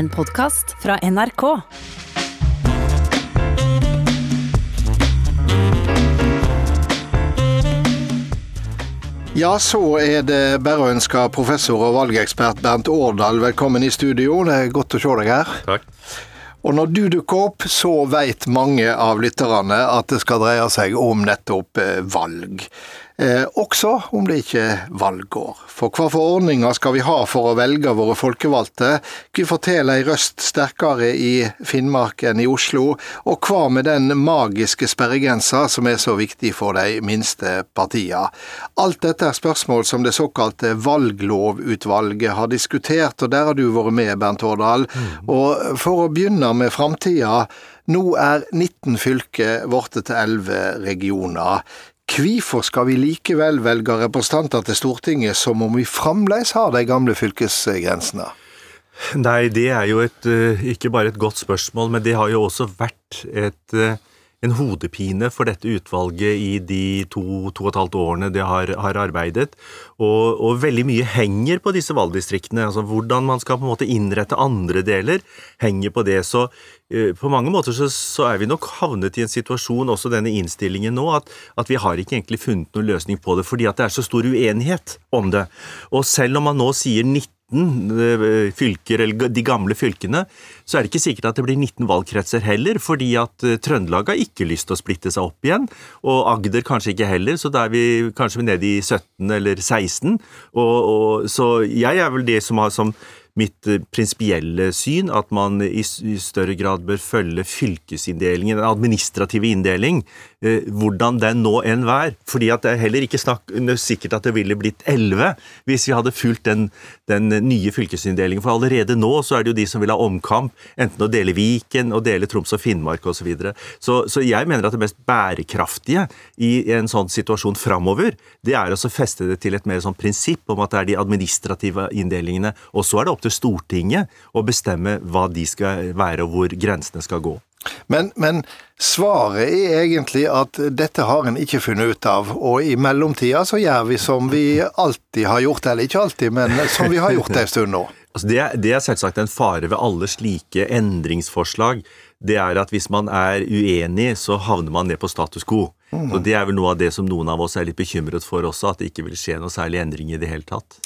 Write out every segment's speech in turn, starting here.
En podkast fra NRK. Ja, så er det bare å ønske professor og valgekspert Bernt Årdal velkommen i studio. Det er godt å se deg her. Takk. Og når du dukker opp, så vet mange av lytterne at det skal dreie seg om nettopp eh, valg. Eh, også om det ikke er valgår. For hva for ordninger skal vi ha for å velge våre folkevalgte? Hva forteller ei røst sterkere i Finnmark enn i Oslo? Og hva med den magiske sperregrensa som er så viktig for de minste partiene? Alt dette er spørsmål som det såkalte valglovutvalget har diskutert, og der har du vært med, Bernt Årdal. Og for å begynne med framtida. Nå er 19 fylker blitt til 11 regioner. Hvorfor skal vi likevel velge representanter til Stortinget som om vi fremdeles har de gamle fylkesgrensene? Nei, det er jo et, eh, ikke bare et godt spørsmål, men det har jo også vært et, eh, en hodepine for dette utvalget i de to, to og et halvt årene det har, har arbeidet. Og, og, veldig mye henger på disse valgdistriktene. altså Hvordan man skal på en måte innrette andre deler, henger på det. Så uh, på mange måter så, så, er vi nok havnet i en situasjon, også denne innstillingen nå, at, at vi har ikke egentlig funnet noen løsning på det, fordi at det er så stor uenighet om det. Og selv om man nå sier 19 19 fylker, eller de gamle fylkene, så er det ikke sikkert at det blir 19 valgkretser heller, fordi at eh, Trøndelag har ikke lyst til å splitte seg opp igjen, og Agder kanskje ikke heller, så da er vi kanskje nede i 17 eller 16. Og, og, så jeg er vel det som har som mitt eh, prinsipielle syn at man i, større grad bør følge fylkesinndelingen, den administrative inndeling, eh, hvordan den nå enn vær. Fordi at det er heller ikke snakk, sikkert at det ville blitt elleve hvis vi hadde fulgt den, den, nye fylkesinndelingen. For allerede nå så er det jo de som vil ha omkamp, enten å dele Viken og dele Troms og Finnmark osv. Så, videre. så Så jeg mener at det mest bærekraftige i en sånn situasjon framover, det er å feste det til et mer sånn prinsipp om at det er de administrative inndelingene. Og så er det opp til Stortinget å bestemme hva de skal være, og hvor grensene skal gå. Men, men, svaret er egentlig at dette har en ikke funnet ut av, og i mellomtida så gjør vi som vi alltid har gjort, eller ikke alltid, men som vi har gjort en stund nå. Altså det, det, er selvsagt en fare ved alle slike endringsforslag. Det er at hvis man er uenig, så havner man ned på status quo. Mm. Og Det er vel noe av det som noen av oss er litt bekymret for også, at det ikke vil skje noe særlig endring i det hele tatt.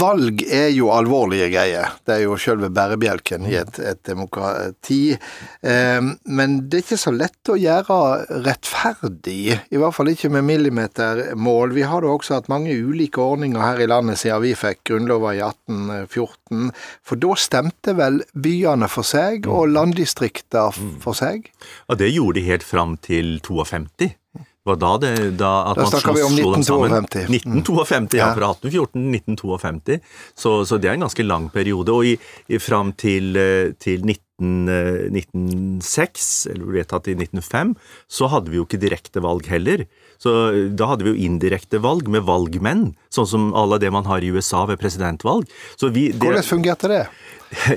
Valg er jo alvorlige greier. Det er jo selve bærebjelken i et, et demokrati. Eh, men det er ikke så lett å gjøre rettferdig, i hvert fall ikke med millimetermål. Vi har da også hatt mange ulike ordninger her i landet siden vi fikk grunnlova i 1814. For da stemte vel byene for seg og landdistrikter for seg? Ja, det gjorde de helt fram til 52 var da det da at Da snakker vi om 1952. 1952, ja. Fra 1814 til 1952. Så, så, det er en ganske lang periode. Og i, i fram til, eh, til 19, 1906, eh, eller vedtatt i 1905, så hadde vi jo ikke direkte valg heller. Så eh, da hadde vi jo indirekte valg med valgmenn, sånn som alle det man har i USA ved presidentvalg. Vi, det, Hvordan fungerte det?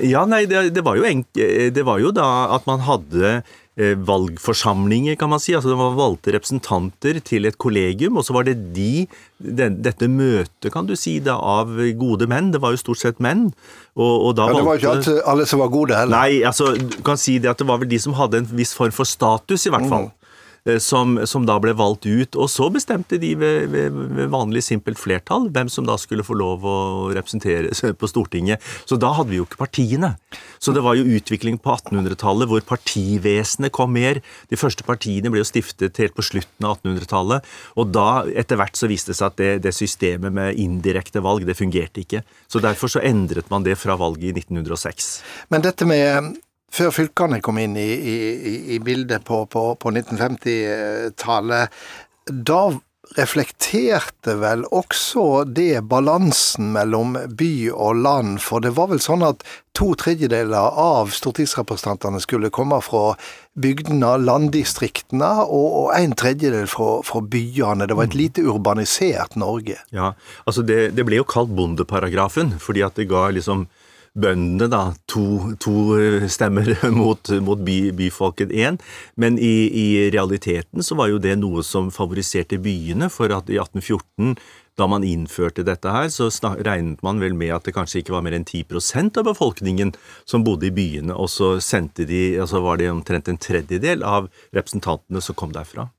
Ja, nei, det, det, var jo enk, det var jo da at man hadde valgforsamlinger, kan man si. Altså Det var valgte representanter til et kollegium, og så var det de, dette møtet, kan du si, da, av gode menn. Det var jo stort sett menn. Og, og da ja, det var ikke alltid alle som var gode heller. Nei, altså, du kan si det at det var vel de som hadde en viss form for status, i hvert fall. Mm. Eh, som, som, da ble valgt ut. Og så bestemte de ved, ved, ved, vanlig simpelt flertall hvem som da skulle få lov å representere på Stortinget. Så da hadde vi jo ikke partiene. Så det var jo utvikling på 1800-tallet hvor partivesenet kom mer. De første partiene ble jo stiftet helt på slutten av 1800-tallet. Og da, etter hvert, så viste det seg at det, det systemet med indirekte valg, det fungerte ikke. Så derfor så endret man det fra valget i 1906. Men dette med før fylkene kom inn i, i, i bildet på, på, på 1950-tallet, da reflekterte vel også det balansen mellom by og land, for det var vel sånn at to tredjedeler av stortingsrepresentantene skulle komme fra bygdene, landdistriktene, og en tredjedel fra, fra, byene. Det var et mm. lite urbanisert Norge. Ja, altså det, det ble jo kalt bondeparagrafen, fordi at det ga liksom bøndene, da, to, to stemmer mot, mot by, byfolket én. Men i, i, realiteten så var jo det noe som favoriserte byene, for at i 1814 da man innførte dette her, så regnet man vel med at det kanskje ikke var mer enn 10% av befolkningen som bodde i byene, og så sendte de, altså var det omtrent en tredjedel av representantene som kom derfra.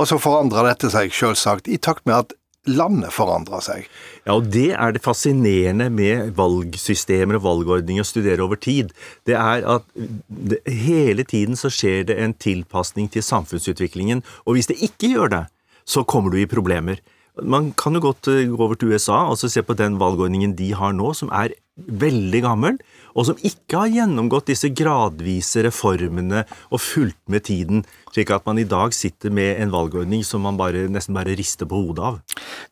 Og så forandra dette seg selvsagt i takt med at landet forandrer seg. Ja, og det er det fascinerende med valgsystemer og valgordninger å studere over tid. Det er at det, hele tiden så skjer det en tilpasning til samfunnsutviklingen, og hvis det ikke gjør det, så kommer du i problemer. Man kan jo godt eh, gå over til USA og se på den valgordningen de har nå, som er veldig gammel, og som ikke har gjennomgått disse gradvise reformene og fulgt med tiden, slik at man i dag sitter med en valgordning som man bare, nesten bare rister på hodet av.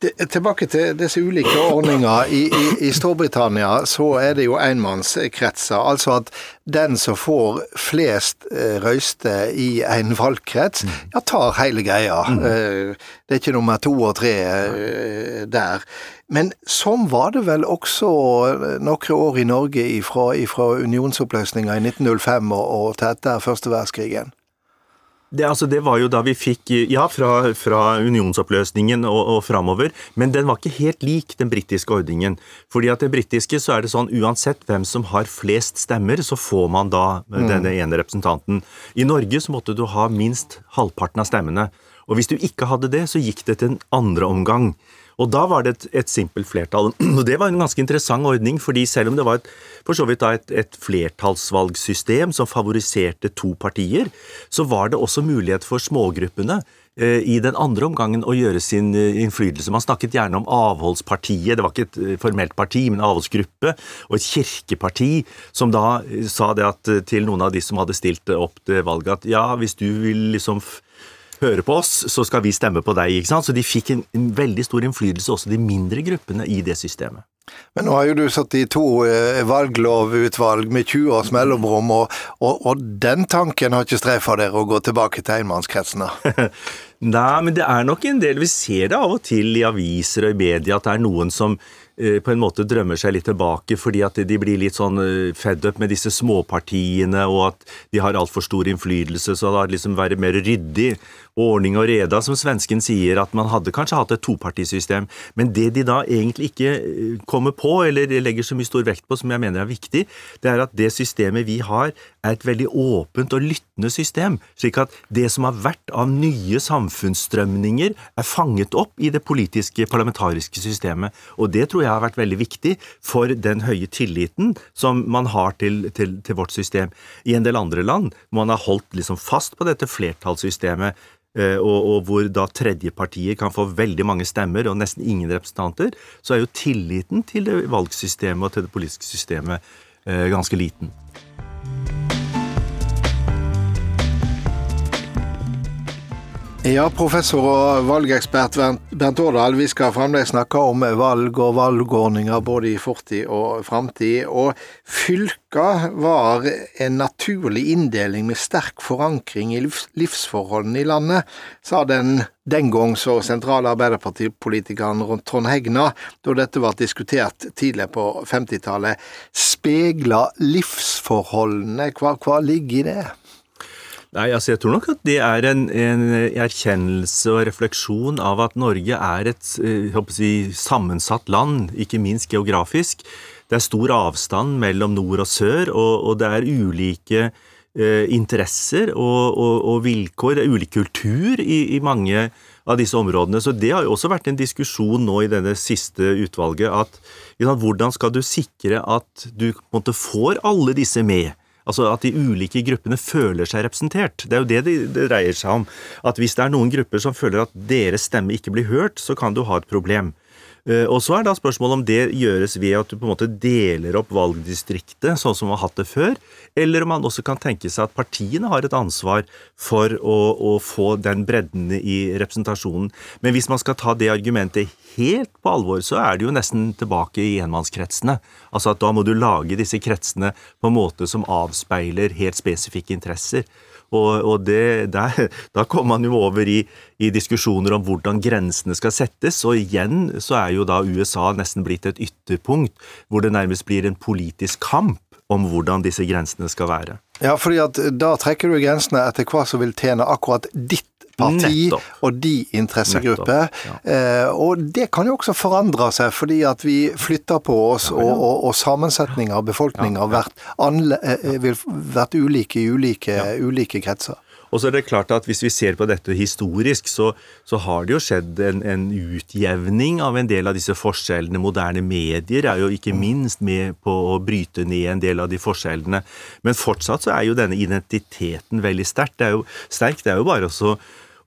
Det, tilbake til disse ulike ordninger. I, i, I, Storbritannia så er det jo enmannskretser. Altså at den som får flest eh, røyster i en valgkrets, mm. ja, tar hele greia. Mm. Eh, det er ikke nummer to og tre eh, der. Men sånn var det vel også noen år i Norge ifra, ifra unionsoppløsninga i 1905 og, og til etter første verdenskrigen? Det, altså, det, var jo da vi fikk Ja, fra, fra unionsoppløsningen og, og framover. Men den var ikke helt lik den britiske ordningen. Fordi at det britiske så er det sånn uansett hvem som har flest stemmer, så får man da mm. denne ene representanten. I Norge så måtte du ha minst halvparten av stemmene. Og hvis du ikke hadde det, så gikk det til en andre omgang. Og da var det et, et simpelt flertall. Og det var en ganske interessant ordning, fordi selv om det var et, for så vidt et, et, flertallsvalgsystem som favoriserte to partier, så var det også mulighet for smågruppene eh, i den andre omgangen å gjøre sin eh, innflytelse. Man snakket gjerne om avholdspartiet, det var ikke et eh, formelt parti, men en avholdsgruppe, og et kirkeparti som da sa det at, til noen av de som hadde stilt opp til valget, at ja, hvis du vil liksom hører på oss, så skal vi stemme på deg. ikke sant? Så de fikk en, en veldig stor innflytelse, også de mindre gruppene, i det systemet. Men nå har jo du satt i to eh, valglovutvalg med 20 års mellomrom, og, og, og den tanken har ikke streifa dere å gå tilbake til enmannskretsene? Nei, men det er nok en del Vi ser det av og til i aviser og i media at det er noen som Eh, på en måte drømmer seg litt tilbake, fordi at de blir litt sånn eh, fed up med disse småpartiene, og at de har altfor stor innflytelse, så det har liksom vært mer ryddig. Ordning og reda, som svensken sier, at man hadde kanskje hatt et topartisystem. Men det de da egentlig ikke eh, kommer på, eller legger så mye stor vekt på, som jeg mener er viktig, det er at det systemet vi har, er et veldig åpent og lyttende system. Slik at det som har vært av nye samfunnsstrømninger, er fanget opp i det politiske, parlamentariske systemet. Og det tror jeg har vært veldig viktig for den høye tilliten som man har til, til, til vårt system. I en del andre land man har holdt liksom fast på dette flertallssystemet, og, og, hvor da tredjepartier kan få veldig mange stemmer og nesten ingen representanter, så er jo tilliten til valgsystemet og til det politiske systemet eh, ganske liten. Ja, professor og valgekspert Bernt Årdal, vi skal fremdeles snakke om valg og valgordninger både i fortid og framtid. Og fylka var en naturlig inndeling med sterk forankring i livsforholdene i landet, sa den den gang så sentrale Arbeiderpartipolitikeren Trond Hegna, da dette ble diskutert tidlig på 50-tallet. Spegler livsforholdene, hva, hva ligger i det? Nei, altså Jeg tror nok at det er en, en erkjennelse og refleksjon av at Norge er et eh, si, sammensatt land, ikke minst geografisk. Det er stor avstand mellom nord og sør, og, og det er ulike eh, interesser og, og, og, vilkår. Ulik kultur i, i, mange av disse områdene. Så det har jo også vært en diskusjon nå i denne siste utvalget. at Hvordan skal du sikre at du måte, får alle disse med? Altså at de ulike gruppene føler seg representert. Det er jo det det dreier seg om. At hvis det er noen grupper som føler at deres stemme ikke blir hørt, så kan du ha et problem. Eh, og så er da spørsmålet om det gjøres ved at du på en måte deler opp valgdistriktet, sånn som man har hatt det før, eller om man også kan tenke seg at partiene har et ansvar for å, å få den bredden i representasjonen. Men hvis man skal ta det argumentet helt på alvor, så er det jo nesten tilbake i enmannskretsene. Altså at da må du lage disse kretsene på en måte som avspeiler helt spesifikke interesser. Og, og det, der, da kommer man jo over i, i, diskusjoner om hvordan grensene skal settes, og igjen så er jo da USA nesten blitt et ytterpunkt, hvor det nærmest blir en politisk kamp om hvordan disse grensene skal være. Ja, fordi at da trekker du grensene etter hva som vil tjene akkurat ditt parti og de interessegrupper. Ja. Eh, og det kan jo også forandre seg, fordi at vi flytter på oss. Og, og, og, sammensetning av befolkninga har vært, eh, vært, ulike i ulike, ulike kretser. Og så er det klart at Hvis vi ser på dette historisk, så, så har det jo skjedd en, en, utjevning av en del av disse forskjellene. Moderne medier er jo ikke minst med på å bryte ned en del av de forskjellene. Men fortsatt så er jo denne identiteten veldig sterk. Det er jo, sterk. Det er jo bare å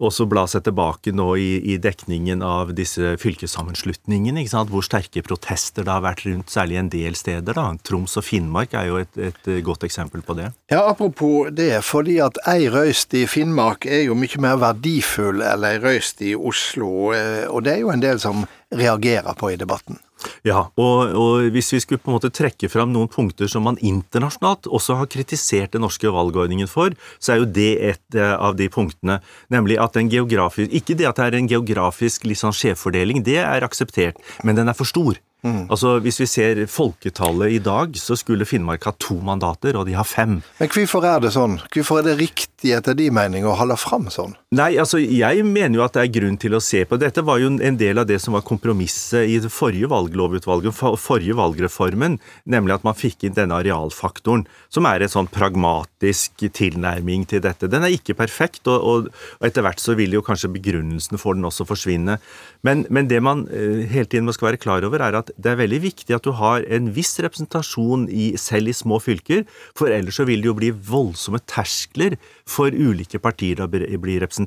også bla seg tilbake nå i, i, dekningen av disse fylkessammenslutningene, ikke sant? hvor sterke protester det har vært rundt, særlig en del steder. da. Troms og Finnmark er jo et, et godt eksempel på det. Ja, Apropos det, fordi at ei røyst i Finnmark er jo mye mer verdifull enn ei røyst i Oslo, eh, og det er jo en del som reagerer på i debatten. Ja, og, og, hvis vi skulle på en måte trekke fram noen punkter som man internasjonalt også har kritisert den norske valgordningen for, så er jo det et eh, av de punktene. Nemlig at den geografisk Ikke det at det er en geografisk liksom skjevfordeling, det er akseptert, men den er for stor. Mm. Altså, Hvis vi ser folketallet i dag, så skulle Finnmark ha to mandater, og de har fem. Men hvorfor er det sånn? Hvorfor er det riktig etter de mening å holde fram sånn? Nei, altså, jeg mener jo at det er grunn til å se på Dette var jo en del av det som var kompromisset i det forrige valglovutvalget, forrige valgreformen, nemlig at man fikk inn denne arealfaktoren, som er en sånn pragmatisk tilnærming til dette. Den er ikke perfekt, og, og, etter hvert så vil jo kanskje begrunnelsen for den også forsvinne. Men, men det man uh, hele tiden må skal være klar over, er at det er veldig viktig at du har en viss representasjon i, selv i små fylker, for ellers så vil det jo bli voldsomme terskler for ulike partier å bli representert.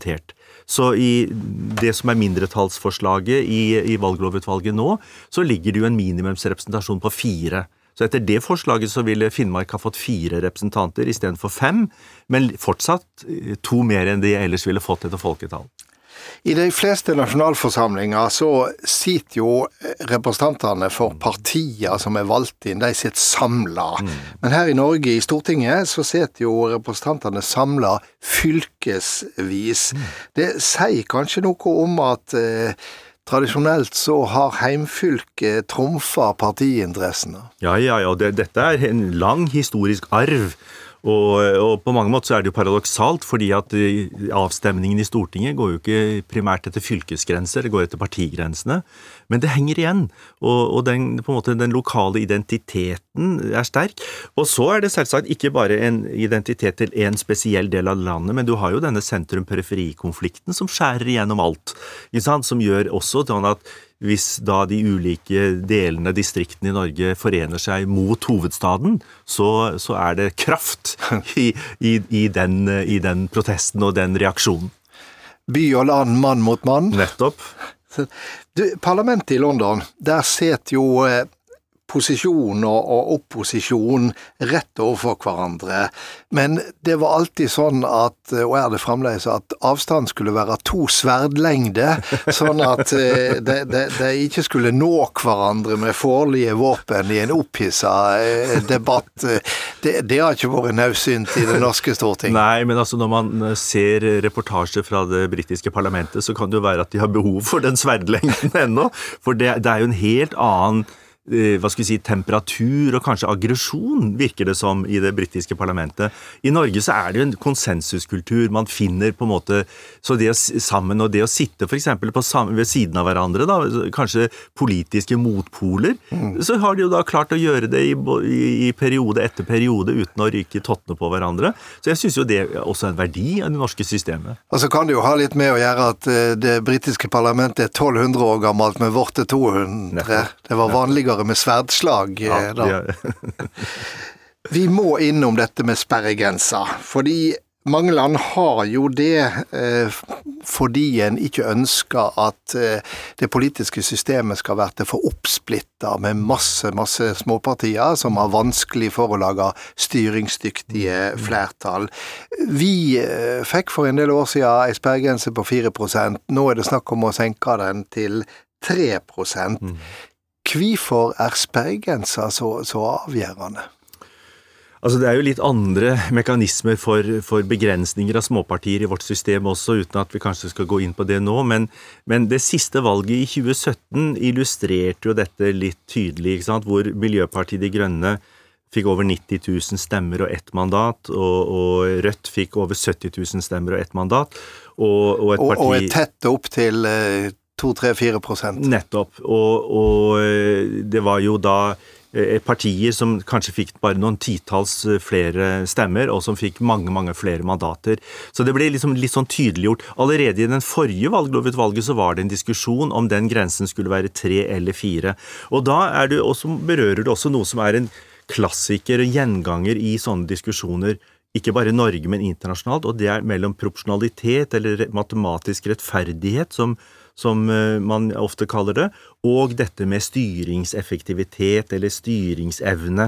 Så i det som er mindretallsforslaget i, i valglovutvalget nå, så ligger det jo en minimumsrepresentasjon på fire. Så etter det forslaget så ville Finnmark ha fått fire representanter istedenfor fem, men fortsatt to mer enn de ellers ville fått etter folketall. I de fleste nasjonalforsamlinger så sitter jo representantene for partier som er valgt inn, de sitter samla. Mm. Men her i Norge, i Stortinget, så sitter jo representantene samla fylkesvis. Mm. Det sier kanskje noe om at eh, Tradisjonelt så har heimfylket trumfa partiinteressene. Ja, ja, ja. Det, dette er en lang historisk arv og, og, på mange måter så er det jo paradoksalt, fordi at avstemningen i Stortinget går jo ikke primært etter fylkesgrenser, det går etter partigrensene. Men det henger igjen, og, og den, på en måte, den lokale identiteten er sterk. Og så er det selvsagt ikke bare en identitet til en spesiell del av landet, men du har jo denne sentrum-periferi-konflikten som skjærer igjennom alt, som gjør også sånn at hvis da de ulike delene, distriktene i Norge, forener seg mot hovedstaden, så, så er det kraft i, i, i, den, i, den, protesten og den reaksjonen. By og land, mann mot mann. Nettopp. Du, parlamentet i London, der sitter jo eh, posisjon og, opposisjon rett overfor hverandre. Men det var alltid sånn at, og er det fremdeles, at avstanden skulle være to sverdlengder, sånn at eh, de, de, de, ikke skulle nå hverandre med farlige våpen i en opphissa eh, debatt. Det, det, har ikke vært naudsynt i det norske storting. Nei, men altså når man ser reportasjer fra det britiske parlamentet, så kan det jo være at de har behov for den sverdlengden ennå. For det, det er jo en helt annen Eh, hva skal vi si, temperatur og kanskje aggresjon, virker det som, i det britiske parlamentet. I Norge så er det jo en konsensuskultur. Man finner på en måte Så det å, sammen og det å sitte f.eks. ved siden av hverandre, da, kanskje politiske motpoler, mm. så har de jo da klart å gjøre det i, i, i periode etter periode uten å ryke tottene på hverandre. Så jeg syns jo det er også en verdi av det norske systemet. Og så kan det jo ha litt med å gjøre at eh, det britiske parlamentet er 1200 år gammelt, men vårt er 200. Nettopp. Det var vanligere krigere med sverdslag. Ja, eh, da. Vi må innom dette med sperregrensa, fordi mange land har jo det eh, fordi en ikke ønsker at eh, det politiske systemet skal være for oppsplitta med masse, masse småpartier som har vanskelig for å lage styringsdyktige flertall. Vi eh, fikk for en del år siden ei sperregrense på 4% Nå er det snakk om å senke den til 3 mm. Hvorfor er sperregrensa så, så avgjørende? Altså Det er jo litt andre mekanismer for, for, begrensninger av småpartier i vårt system også, uten at vi kanskje skal gå inn på det nå. Men, men det siste valget i 2017 illustrerte jo dette litt tydelig, hvor Miljøpartiet De Grønne fikk over 90 000 stemmer og ett mandat, og, og Rødt fikk over 70 000 stemmer og ett mandat. Og, og et parti Og, og tett opp til 2-3-4 Nettopp. Og, og eh, det var jo da Eh, partier som kanskje fikk bare noen titalls eh, flere stemmer, og som fikk mange mange flere mandater. Så det ble liksom litt sånn tydeliggjort. Allerede i den forrige valglovutvalget så var det en diskusjon om den grensen skulle være tre eller fire. Og da er det også, berører det også noe som er en klassiker og gjenganger i sånne diskusjoner ikke bare i Norge, men internasjonalt, og det er mellom proporsjonalitet eller matematisk rettferdighet, som, som eh, man ofte kaller det, og dette med styringseffektivitet eller styringsevne.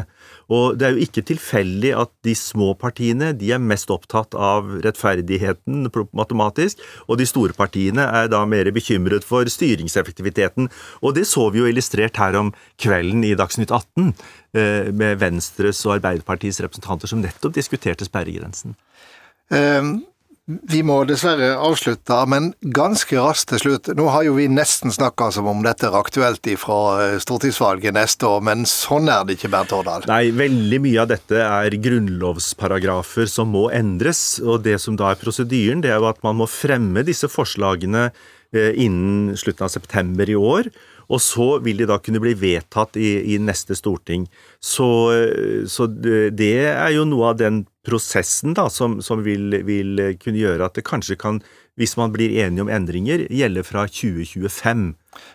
Og det er jo ikke tilfeldig at de små partiene de er mest opptatt av rettferdigheten matematisk, og de store partiene er da mer bekymret for styringseffektiviteten. Og det så vi jo illustrert her om kvelden i Dagsnytt 18, eh, med Venstres og Arbeiderpartiets representanter som nettopp diskuterte sperregrensen. Um vi må dessverre avslutte, men ganske raskt til slutt. Nå har jo vi nesten snakka som om dette er aktuelt fra eh, stortingsvalget neste år, men sånn er det ikke, Bernt Årdal? Nei, veldig mye av dette er grunnlovsparagrafer som må endres. Og det som da er prosedyren, det er jo at man må fremme disse forslagene eh, innen slutten av september i år. Og så vil de da kunne bli vedtatt i, i neste storting. Så, så, det er jo noe av den prosessen da, som, som vil, vil, kunne gjøre at det kanskje kan, hvis man blir enige om endringer, gjelde fra 2025.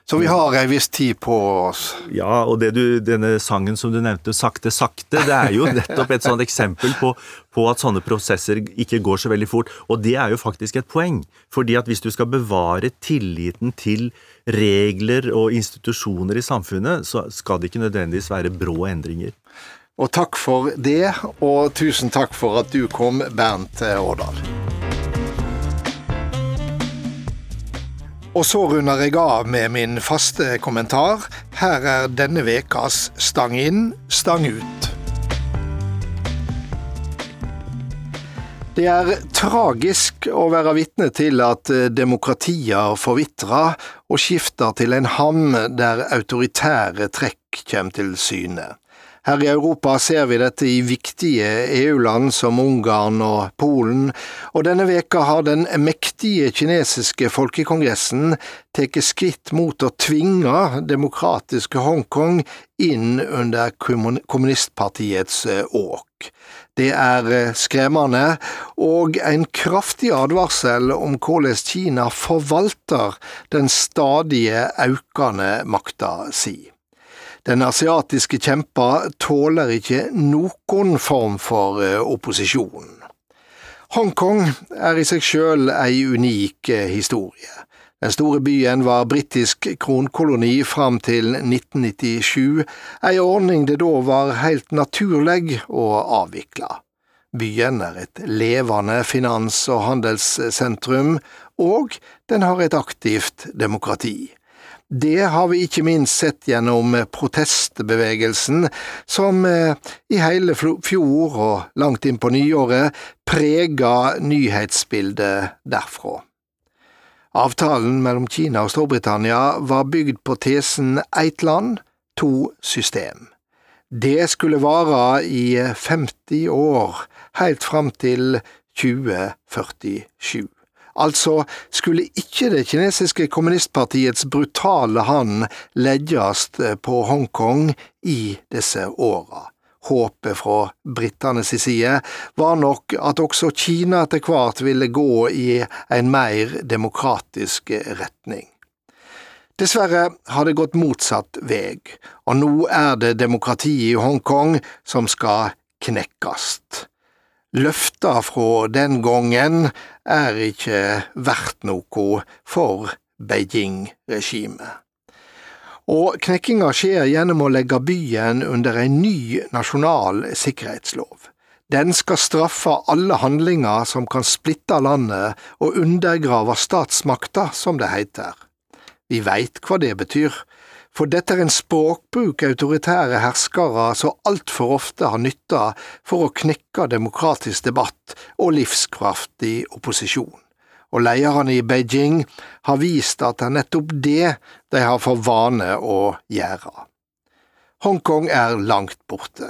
Så vi har ei viss tid på oss? Ja, og du, denne sangen som du nevnte, 'Sakte, sakte', det er jo nettopp et sånt eksempel på, på, at sånne prosesser ikke går så veldig fort. Og det er jo faktisk et poeng. fordi at hvis du skal bevare tilliten til regler og institusjoner i samfunnet, så skal det ikke nødvendigvis være brå endringer. Og takk for det, og tusen takk for at du kom, Bernt Årdal. Og så runder jeg av med min faste kommentar. Her er denne vekas Stang inn, stang ut. Det er tragisk å være vitne til at demokratier forvitrer og skifter til en ham der autoritære trekk kommer til syne. Her i Europa ser vi dette i viktige EU-land som Ungarn og Polen, og denne veka har den mektige kinesiske folkekongressen tatt skritt mot å tvinge demokratiske Hongkong inn under kommunistpartiets eh, åk. Det er eh, skremmende, og en kraftig advarsel om hvordan Kina forvalter den stadige økende makta si. Den asiatiske kjempa tåler ikke noen form for eh, opposisjon. Hongkong er i seg sjøl ei unik eh, historie. Den store byen var britisk kronkoloni fram til 1997, ei ordning det da var helt naturlig å avvikle. Byen er et levende finans- og handelssentrum, og den har et aktivt demokrati. Det har vi ikke minst sett gjennom protestbevegelsen, som eh, i hele fjor og langt inn på nyåret prega nyhetsbildet derfra. Avtalen mellom Kina og Storbritannia var bygd på tesen ett land, to system. Det skulle vare i 50 år, helt fram til 2047. Altså skulle ikke det kinesiske kommunistpartiets brutale hand legges på Hongkong i disse åra. Håpet fra britenes side var nok at også Kina etter hvert ville gå i en mer demokratisk retning. Dessverre har det gått motsatt vei, og nå er det demokratiet i Hongkong som skal knekkast. Løfta fra den gangen er ikke verdt noe for Beijing-regimet. Og knekkinga skjer gjennom å legge byen under en ny nasjonal sikkerhetslov. Den skal straffe alle handlinger som kan splitte landet og undergrave statsmakta, som det heter. Vi veit hva det betyr, for dette er en språkbruk autoritære herskere så altfor ofte har nytta for å knekke demokratisk debatt og livskraftig opposisjon. Og lederne i Beijing har vist at det er nettopp det de har for vane å gjøre. Hongkong er langt borte,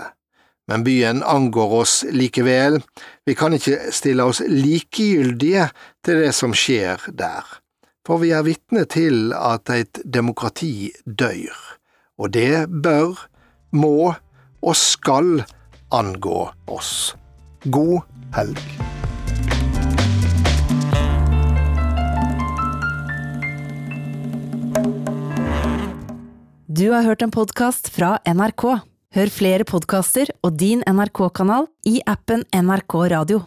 men byen angår oss likevel, vi kan ikke stille oss likegyldige til det som skjer der for vi er vitne til at et demokrati dør, og det bør, må og skal angå oss. God helg. Du har hørt en podkast fra NRK. Hør flere podkaster og din NRK-kanal i appen NRK Radio.